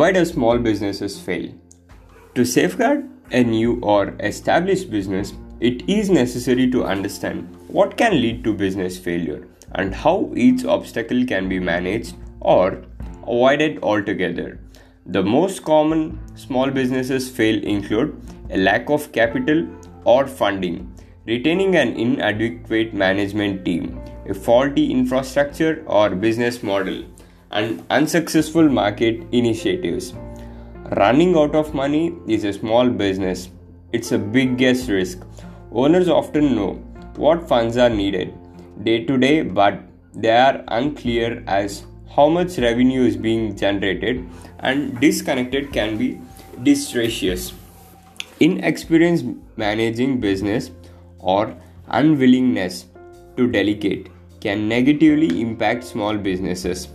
Why do small businesses fail? To safeguard a new or established business, it is necessary to understand what can lead to business failure and how each obstacle can be managed or avoided altogether. The most common small businesses fail include a lack of capital or funding, retaining an inadequate management team, a faulty infrastructure or business model, and unsuccessful market initiatives. Running out of money is a small business. It's a biggest risk. Owners often know what funds are needed day to day, but they are unclear as how much revenue is being generated and disconnected can be distressous. Inexperience managing business or unwillingness to delegate can negatively impact small businesses,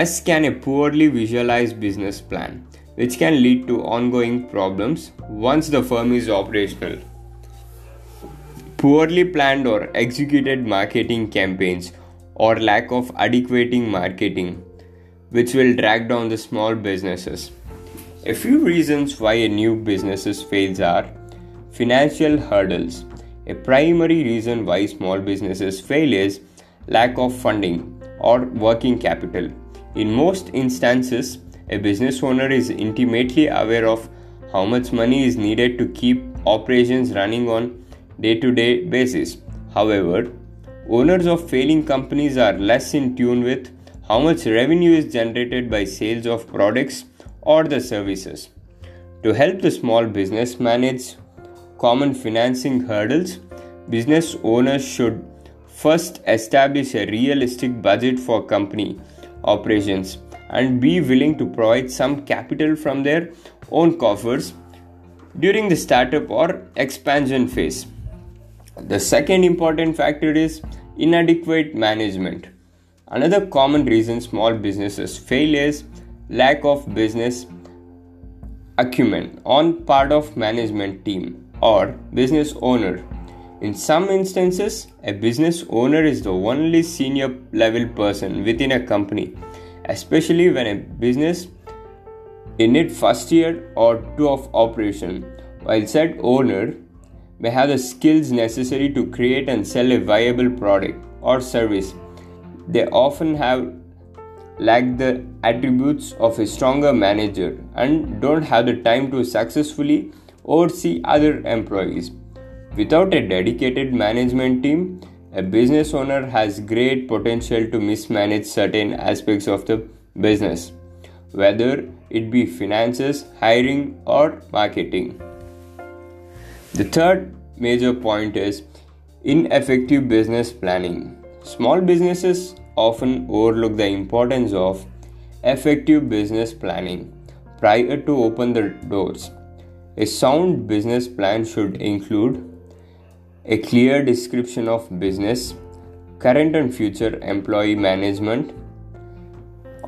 as can a poorly visualized business plan, which can lead to ongoing problems once the firm is operational. Poorly planned or executed marketing campaigns or lack of adequate marketing, which will drag down the small businesses. A few reasons why a new business fails are financial hurdles. A primary reason why small businesses fail is lack of funding or working capital. In most instances, a business owner is intimately aware of how much money is needed to keep operations running on day-to-day basis. However, Owners of failing companies are less in tune with how much revenue is generated by sales of products or the services. To help the small business manage common financing hurdles, business owners should first establish a realistic budget for company operations and be willing to provide some capital from their own coffers during the startup or expansion phase. The second important factor is inadequate management. Another common reason small businesses fail is lack of business acumen on part of management team or business owner. In some instances, a business owner is the only senior level person within a company, especially when a business in its first year or two of operation, while said owner may have the skills necessary to create and sell a viable product or service. They often have lack the attributes of a stronger manager and don't have the time to successfully oversee other employees. Without a dedicated management team, a business owner has great potential to mismanage certain aspects of the business, whether it be finances, hiring, or marketing. The third major point is ineffective business planning. Small businesses often overlook the importance of effective business planning prior to open the doors. A sound business plan should include a clear description of business, current and future employee management,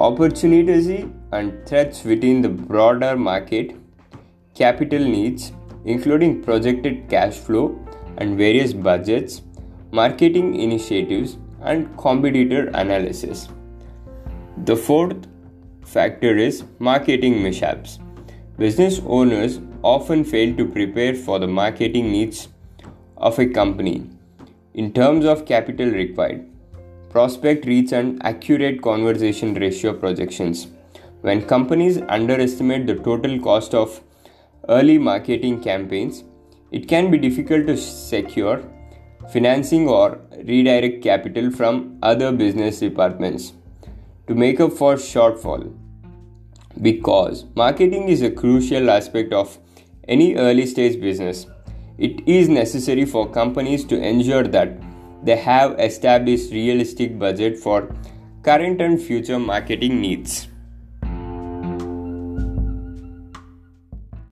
opportunities and threats within the broader market, capital needs, including projected cash flow and various budgets, marketing initiatives, and competitor analysis. The fourth factor is marketing mishaps. Business owners often fail to prepare for the marketing needs of a company in terms of capital required, prospect reach, and accurate conversation ratio projections. When companies underestimate the total cost of early marketing campaigns, it can be difficult to secure financing or redirect capital from other business departments to make up for shortfall. Because marketing is a crucial aspect of any early stage business, it is necessary for companies to ensure that they have established realistic budget for current and future marketing needs.